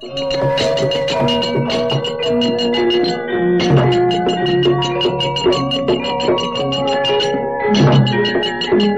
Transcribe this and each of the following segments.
Thank you.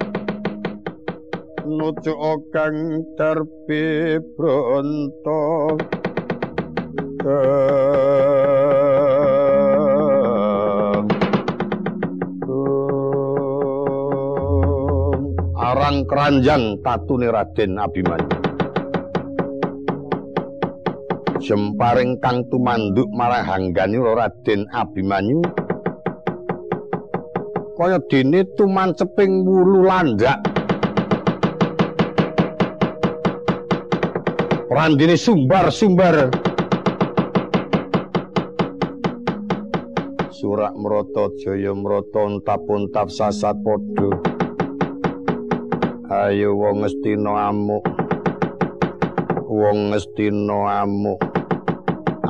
Nuju kang terbi bronto. Arang keranjang tatune Raden Abimanyu. Jemparing kang tumanduk marang hanggani Raden Abimanyu. Kaya dene tumanceping wulu landak. Randine sumbar-sumbar. Surak mroto jaya mroto tapun tap sasat padha. Ayo wong ngestina amuk. Wong ngestina amuk.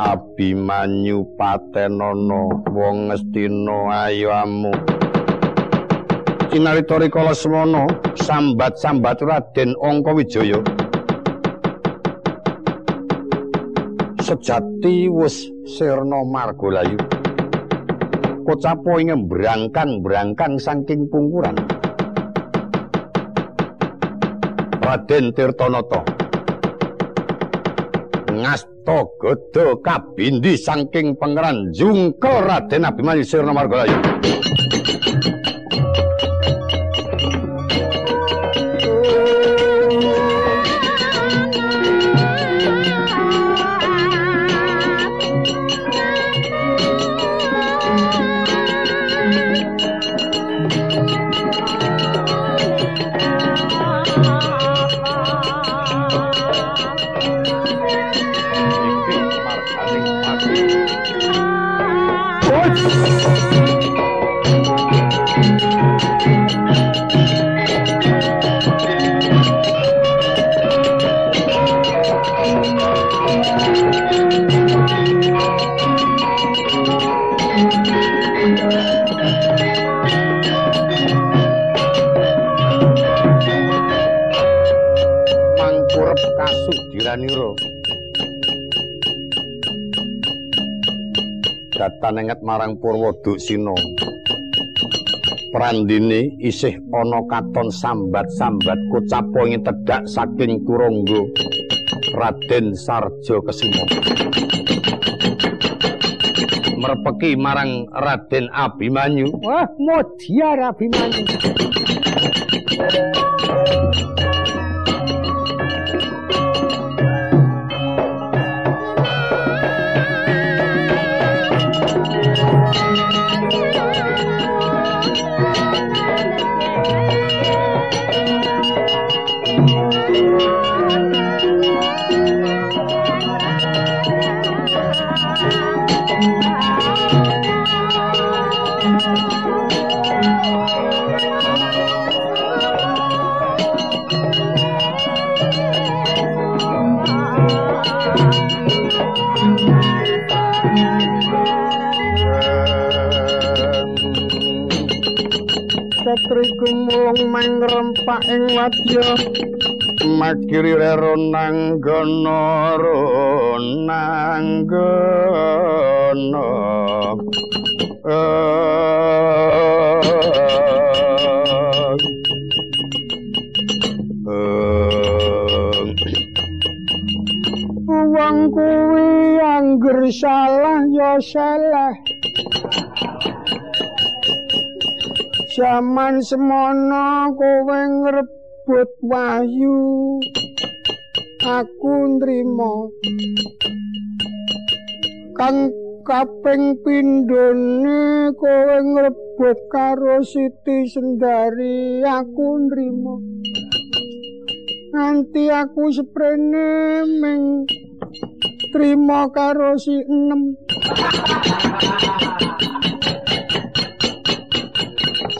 Abimanyu patenana wong ngestina ayo amuk. kinarita rikala semana sambat-sambat Raden Angka sejati wis sirna margolayu. Kocapo ing brangkang-brangkang saking pungkuran. Raden Tirtanata. Ngasta gada kabindi saking pangeran jungka Raden Abimanyu sirna margolayu panenget marang Purwa Duksina. Prandine isih ana katon sambat-sambat kocapo ing tedhak saking Kurangga Raden Sarja Kesuma. Merpeki marang Raden Abimanyu. Wah, modya Abimanyu. Ing rempak ing wadya. Makiri rero nanggono nanggono Wong kuwi angger salah ya salah Zaman semono kowe ngrebut wahyu aku nrimo. Kang kaping pindhone kowe ngrebut karo Siti Sendari aku nrimo. Nganti aku seprene ming trima karo si enem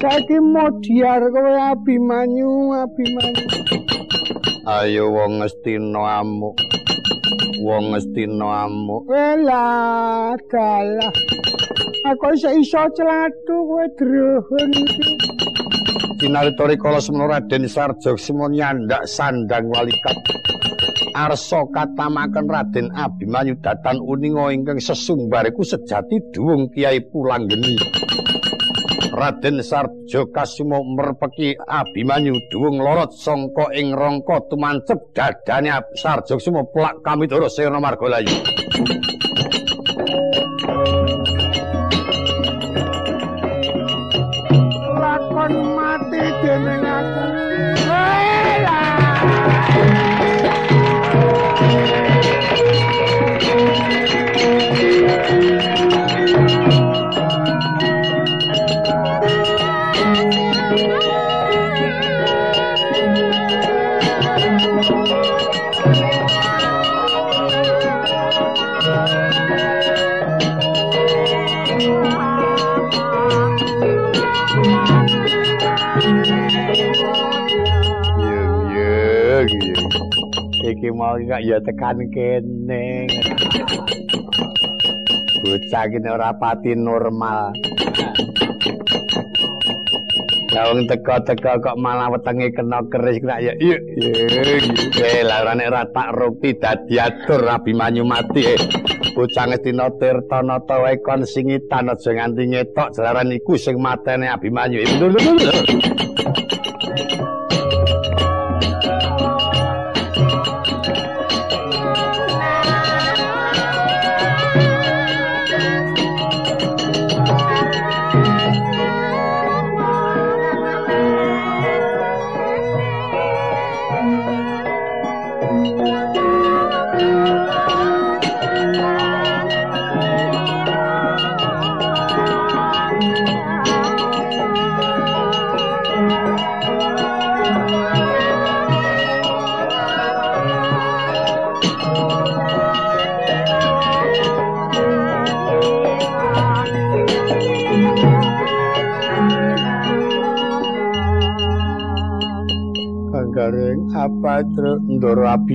saiki modiar kowe abimanyu abimanyu. Ayo wong ngestina amuk. Wong ngestina amuk. Elah dalah aku iso iso celatu kowe druhun iki. Kinaritori kala semono Raden Sarjok Simon nyandak sandang walikat. Arsa katamaken Raden Abimanyu datan uninga ingkang sesumbariku sejati duwung Kiai Pulanggeni. Raden Sarjo Kasumo merpeki Abimanyu duwung lorot sangka ing rangka tumancep dadane Sarjo Kasumo plak kami terus sirna margalayu. Iki mau gak ya tekan kene. Bocah iki ora pati normal. Lah wong teka-teka kok malah wetenge kena keris kena ya iya lah ora nek ra tak rukti dadi atur Abimanyu mati eh. Bocah ngestina tirta nata wae kon singitan aja nganti ngetok jalaran iku sing matene Abimanyu. apa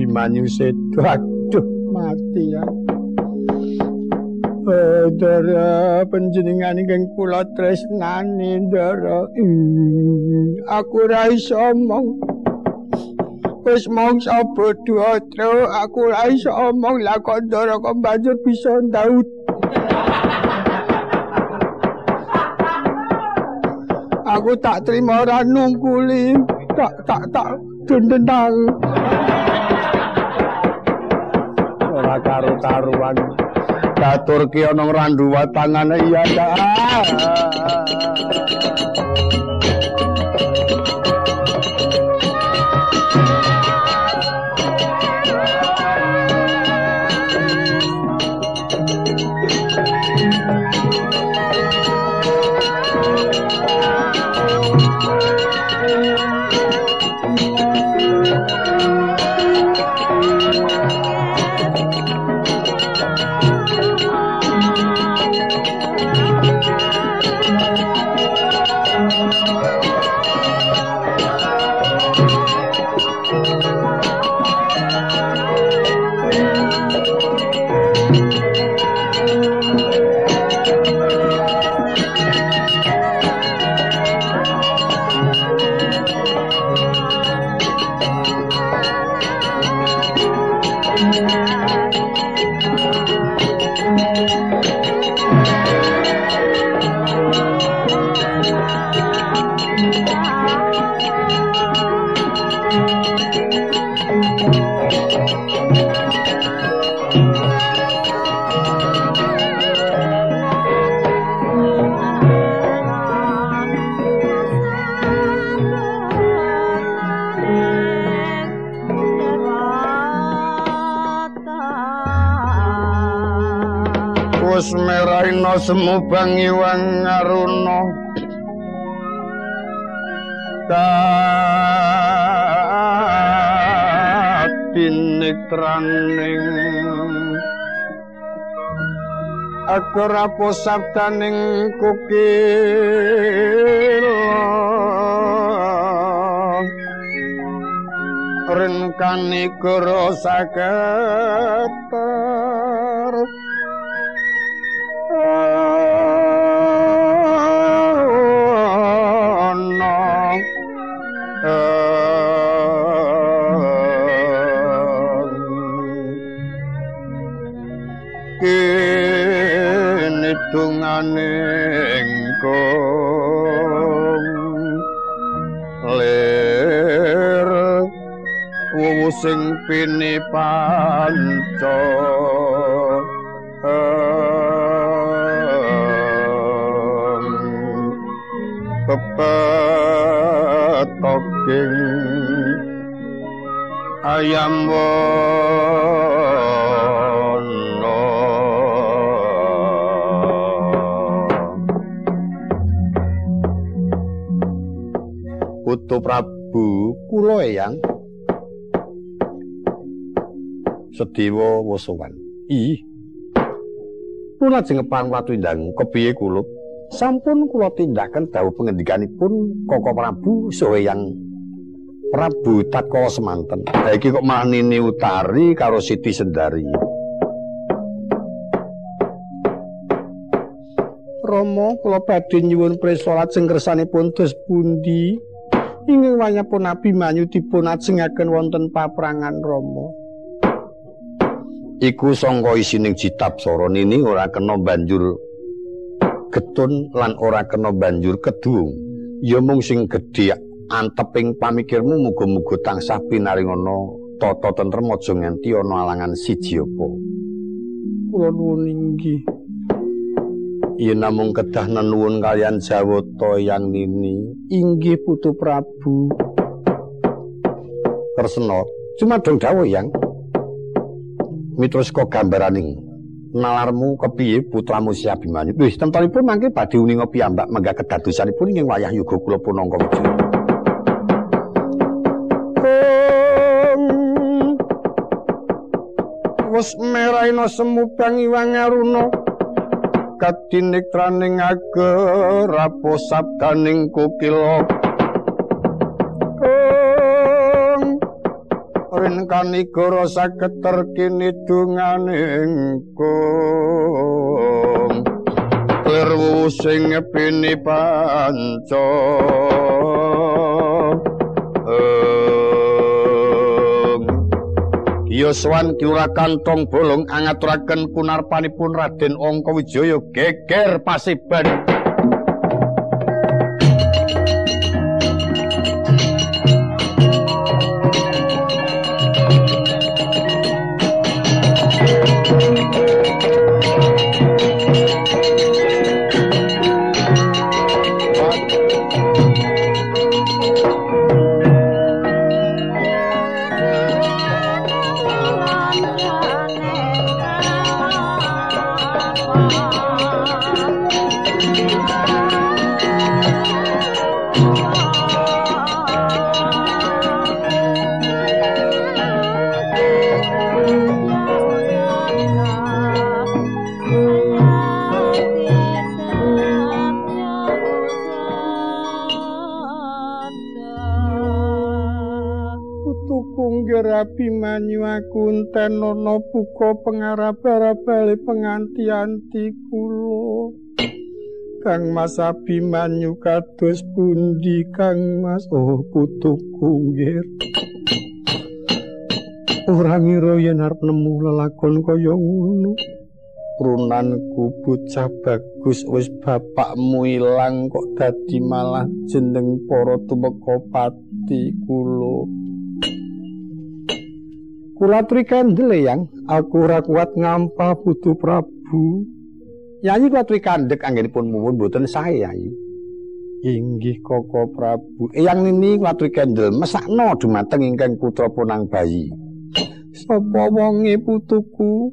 abimanyu sedo aduh mati ya. Ndara panjenengan ingkang kula tresnani Ndara aku ra iso omong. Wis mong sapa duatra aku ra iso omong. Lah kok Ndara kok banjur bisa ndaut? Aku tak terima ora nungkuli. Tak tak tak dendendang. Ora karo-karuan. Daturke ana randu watangane iya ta. Wis merahina semu bangi wang aruna tinitraning agar apa sabdaning kukil. Renkani guru saketer dungane engkong. Lir wuwu sing pini panca. Pepetoking ayam Putu Prabu kula eyang Sediwa Wosowan. Ih. Kula jengepang watu indang kepiye kula? Sampun kula tindakan dawuh pengendikanipun Koko Prabu Soeyang Prabu Tatkawa semanten. Ha iki kok malah nini utari karo Siti Sendari. Romo kula badhe nyuwun presalat sing kersanipun dos pundi? Ingin wayapun Nabi Manyu dipun ajengaken wonten paprangan Rama. Iku sangka isining jitab soro nini ora kena banjur getun lan ora kena banjur kedung. Ya mung sing gedhe anteping pamikirmu muga-muga tansah pinaringana tata tentrem aja nganti ana alangan siji apa. Kula nuwun inggih. Yen namung kedah nenuwun kalian Jawata yang nini inggih putu Prabu. Kresna cuma dong dawuh yang. Miturut kok gambaraning. Nalarmu kepiye putramu si Abimanyu wis tentanipun mangke badhe uni ngopi ambak kedadosanipun ing wayah yuga kula punangka wijaya wis merahina semu bang iwang aruna katiniktraning ager apa sabdaning kukila Renkani goro saged terkini dunganing kong Lerwu sing ngepini panco Yoswan kiura kantong bolong angaturaken punarpanipun Raden Angka Wijaya geger pasiban. Abimanyu aku enten ana buka pengarap-arabale penganti-anti kula. Kang Mas Abimanyu kados pundi Kang Mas oh putuku nggih. Ora ngira yen arep nemu lelakon kaya ngono. Runanku bocah bagus wis bapakmu ilang kok dadi malah jeneng para tumeka pati kula. Kula trikandel yang aku ora kuat ngampa putu Prabu. Yayi kula trikandek anggenipun muwun mboten sae yayi. Inggih Koko Prabu. Eyang nini kula trikandel mesakno dumateng ingkang putra punang bayi. Sapa wonge putuku?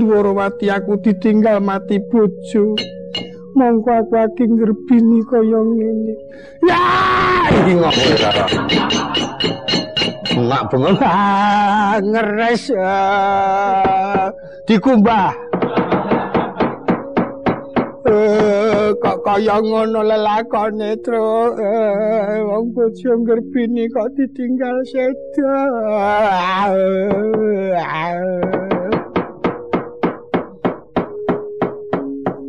Dwarawati aku ditinggal mati bojo. Mongko aku aki ngrebini kaya ngene. Ya, iki ngopo bengong ah, ngeres ah, dikumbah. Eh, kok kaya ngono lelakone tru eh, wong bojo ngrebini kok ditinggal sedo.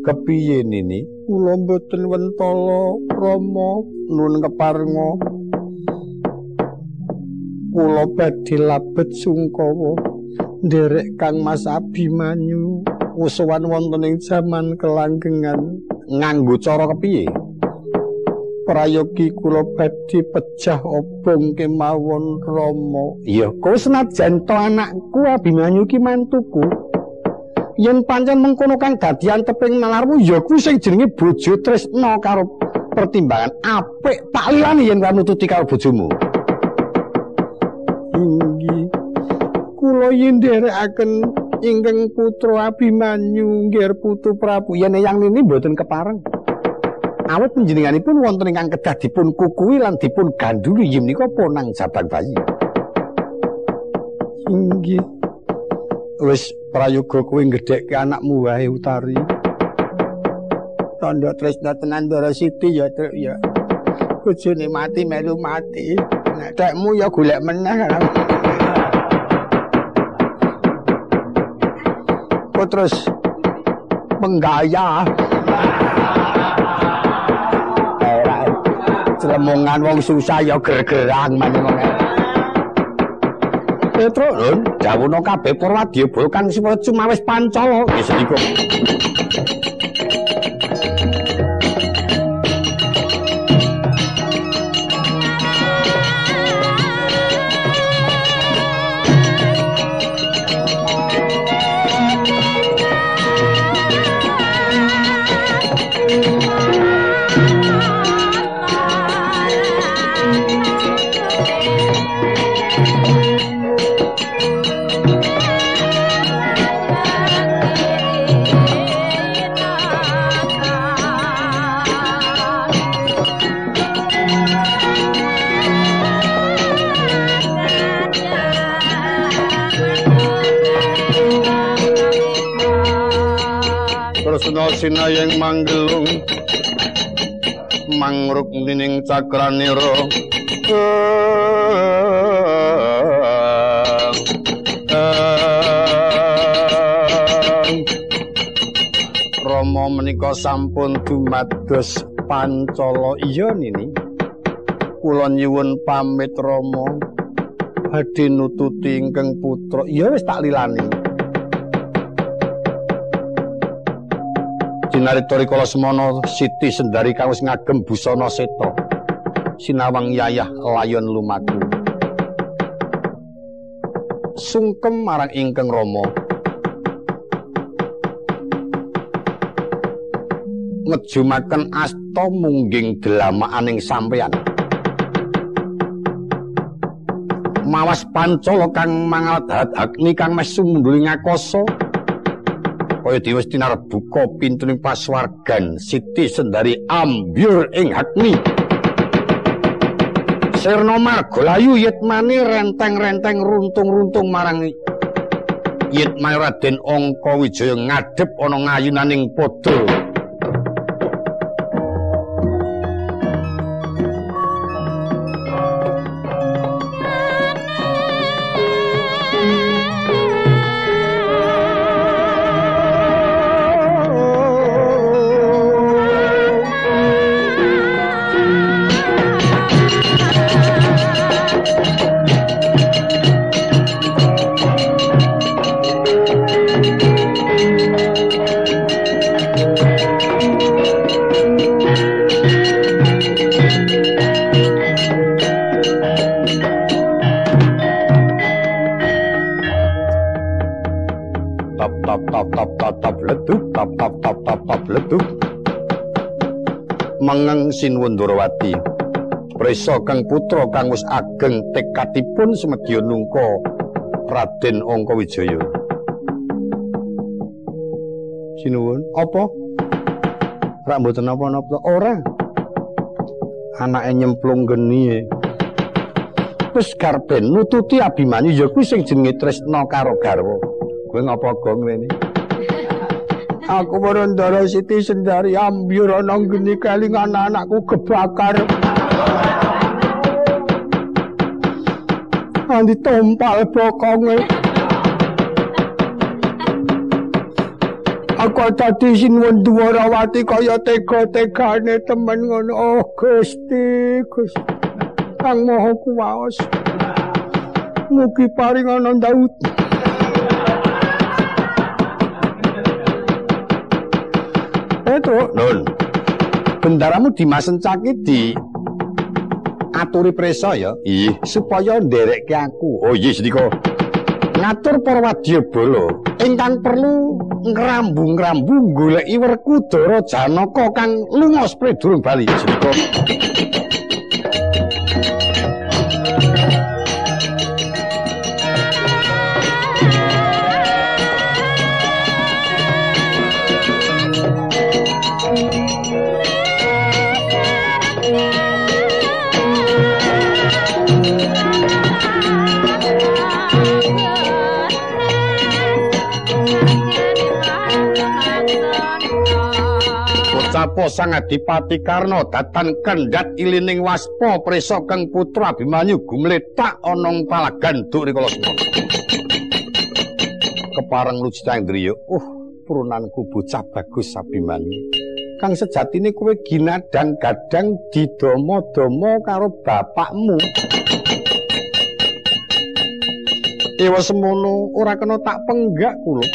kepiye nini kula mboten wentala rama nuwun keparenga kula badhe labet sungkawa. Nderek Kang Mas Abimanyu usuwan wonten ing jaman kelanggengan. Nganggo cara kepiye? Prayogi kula badhe pejah obong kemawon rama. Iya kowe senajan to anakku Abimanyu ki mantuku. Yen pancen mengkono kang dadian teping nalarmu ya kuwi sing jenenge bojo tresna karo pertimbangan apik tak liyane yen kamu nututi karo bojomu inggih kula nderekaken ingkang putra Abimanyu nggih putu Prabu. Yen yang nini mboten kepareng. Awet panjenenganipun wonten ingkang kedah dipun kukui lan dipun ganduli yen menika ponang jabang bayi. Inggih. Wis prayoga kowe gedhekke anakmu wae utari. Tandha tresna tenan Ndara Siti ya ya. Bojone mati melu mati. Nek tekmu ya golek meneh kok terus penggaya Celemongan wong susah ya ger-gerang maneh Petro lho, jawuno kabeh Purwadya kang cuma wis pancala. Wis iku. Sinayeng manggelung mangruk nining cakranira Rama menika sampun dumados pancala. Iya nini. Kula nyuwun pamit Rama. Badhe nututi ingkang putra. Iya wis tak lilani Dinarita rikala semana Siti Sendari kang wis ngagem busana seta. Sinawang yayah layon lumaku. Sungkem marang ingkang Rama. Ngejumaken asta mungging delamaaning sampeyan. Mawas pancala kang mangal dadakni kang mes sumunduli ngakoso. Kaya diwis tinarbuka pintuning paswargan Siti Sendari ambyur ing hakni Sirna Margolayu yitmani renteng-renteng runtung-runtung marang Yitmani Raden Angka Wijaya ngadhep ana ngayunaning padha Sinuwun Ndrawati. Presa kang putra kang wis ageng tekadipun semedya nungka Raden Angka Wijaya. Sinuwun. Apa? Rak mboten napa-napa ora. Anake nyemplung geni e. Wis karben nututi Abimanyu ya kuwi sing jenenge tresna karo garwa. Kowe ngapa gong rene? Aku Warandara Siti Sendari ambyur ana geni kelingan anakku kebakar. Andi tompal bokonge. Aku tadi sinuwun duwarawati kaya tega-tegane temen ngono. Oh Gusti, Gusti. Kang Maha Kuwas. Mugi paring ana Itu, Nun. Bendaramu dimasencaki di aturi presa ya. Ih, supaya nderekke aku. Oh iya, Sediko. Ngatur para wadyabala ingkang perlu ngrambu-ngrambu goleki Werkudara Janaka kang lunga spre durung bali, Sediko. Sapa sang adipati Karna datan kendhat ilining waspa prisa kang putra Abimanyu gumletak ana ing palagan duk rikala semana. Kepareng lucitang driya, uh purunanku bocah bagus Abimanyu. Kang sejatine kowe ginadang gadang didomo-domo karo bapakmu. Ewa semono ora kena tak penggak kula.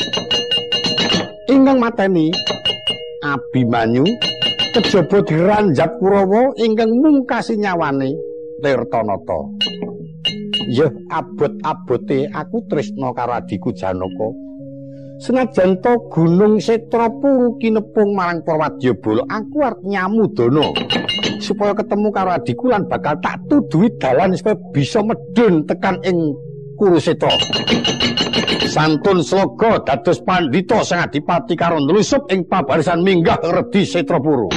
Ingkang mateni Abimanyu kejaba diranjat Kurawa ingkang mungkasi nyawane Tirtanata. Ya abot-abote aku tresna karo adiku Janaka. Senajan to Gunung Setrapu kinepung marang para wadyabala, aku arep nyamudana supaya ketemu karo adiku lan bakal tak tuduhi dalan supaya bisa medun tekan ing Kurusetra. Santun sloga dados pandhita sing adipati karo nlusup ing pabarisan minggah Redi Setrapura.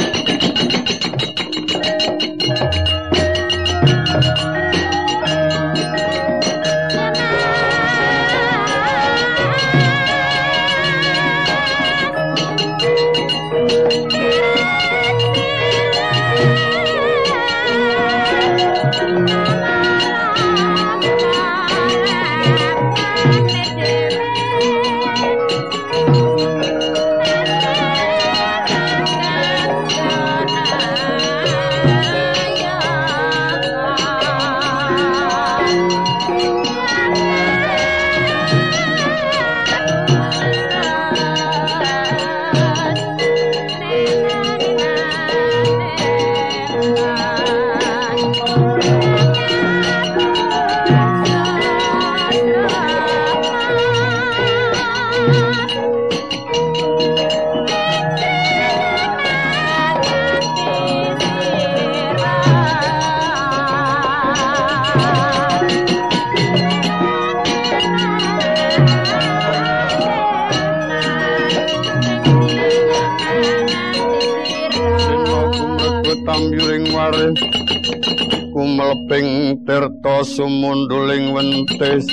Tirta sumunduling wentis.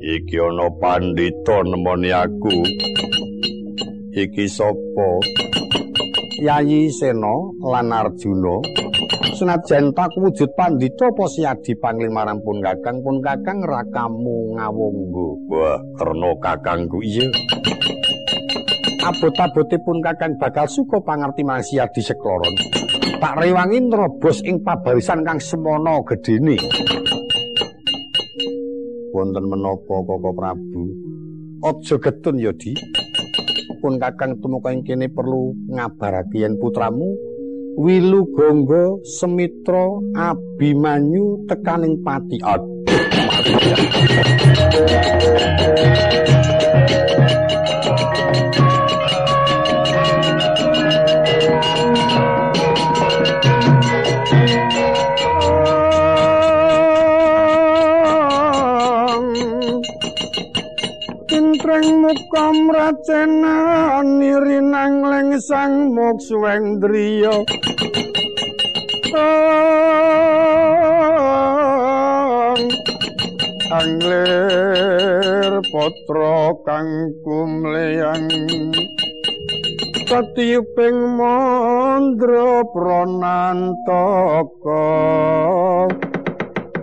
Iki ana pandhita nemoni aku. Iki sapa? Yayi Sena lan Arjuna senajan tak wujud pandhita apa siadi panglimaran pun kakang pun kakang rakamu ngawunggo wah karena kakangku iya. Abot-abotipun kakang bakal suka pangerti siadi sekloron. Tak rewangi nerobos ing pabarisan kang semono gedene wonten menapa koko prabu? Aja getun ya di. Pun kakang tumeka ing kene perlu ngabarake yen putramu Wilu Gonggo Semitra Abimanyu tekaning pati aduh muka mracena nirinang leng sang moksuweng driya. Angler potra kang kumleyang katiyuping mandra pranantaka.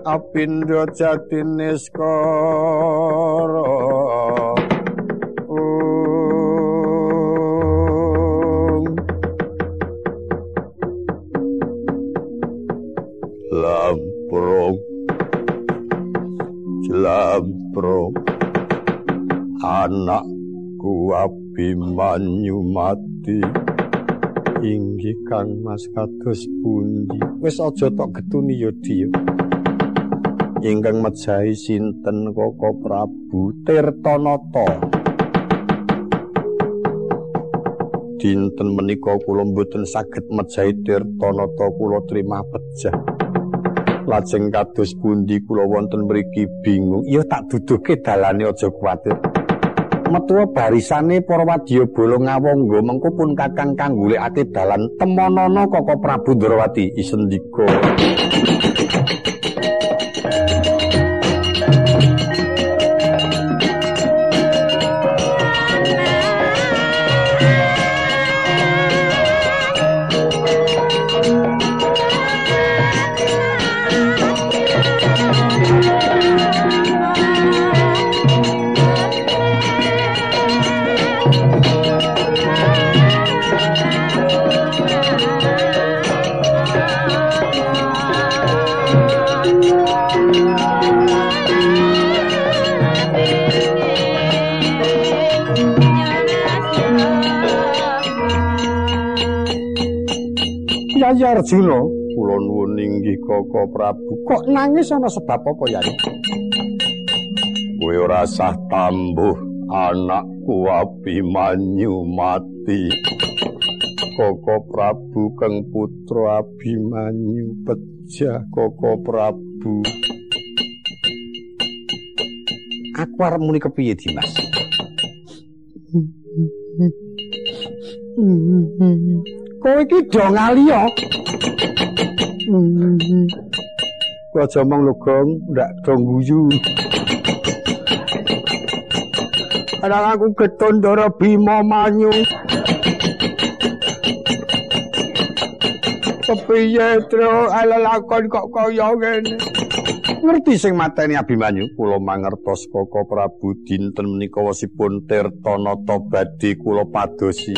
Apindo jatine skara Lampro Anakku Abimanyu mati Inggih Kang Mas kados pundi Wis aja tok getuni ya Dio ingkang mejahi sinten Koko Prabu Tirtanata. Dinten menika kula mboten saged mejahi Tirtanata kula terima pejah. Lajeng kados pundi kula wonten mriki bingung. Ya tak duduhke dalane aja kuwatir. Metuwa barisane para wadya bala ngawangga mengko pun kakang kanggulekake dalan temonana Koko Prabu Ndrawati isendika. Yai Arjuna, kula nuwun inggih Koko Prabu. Kok nangis ana sebab apa, Yai? Kowe ora sah tambuh anakku Abimanyu mati. Koko Prabu kang putra Abimanyu pejah Koko Prabu. Aku arep muni kepiye, Dimas? Kowe iki do ngaliyo. Kowe aja omong lho, Gong, ndak do guyu. Ana aku keton Ndara Bima Manyu. Kepiye, Tru? Ala lakon kok kaya ngene. Ngerti sing mateni Abimanyu, kula mangertos Koko Prabu dinten menika wasipun Tirtanata badhe kula padosi.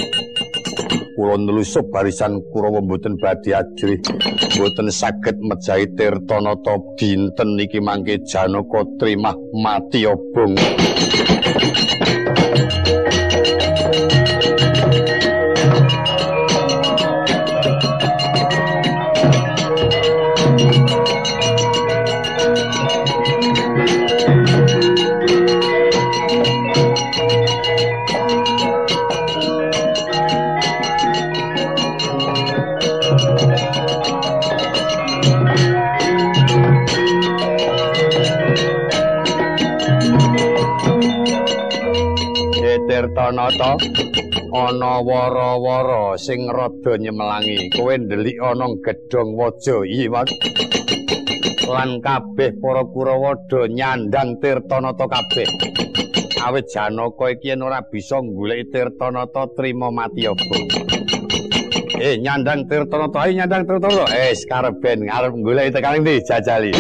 Kula nelusup barisan Kurawa mboten badhe ajrih mboten saged mejahi Tirtanata dinten niki mangke Janaka trimah mati obong Tirtanata ana wara-wara sing rada nyemelangi. Kowe ndelik ana gedhong waja iwak lan kabeh para Kurawa do nyandang Tirtanata kabeh. Awit Janaka iki yen ora bisa golek Tirtanata trima mati apa? Eh nyandang Tirtanata ayo nyandang Tirtanata. Eh kareben arep golek tekan ndi jajali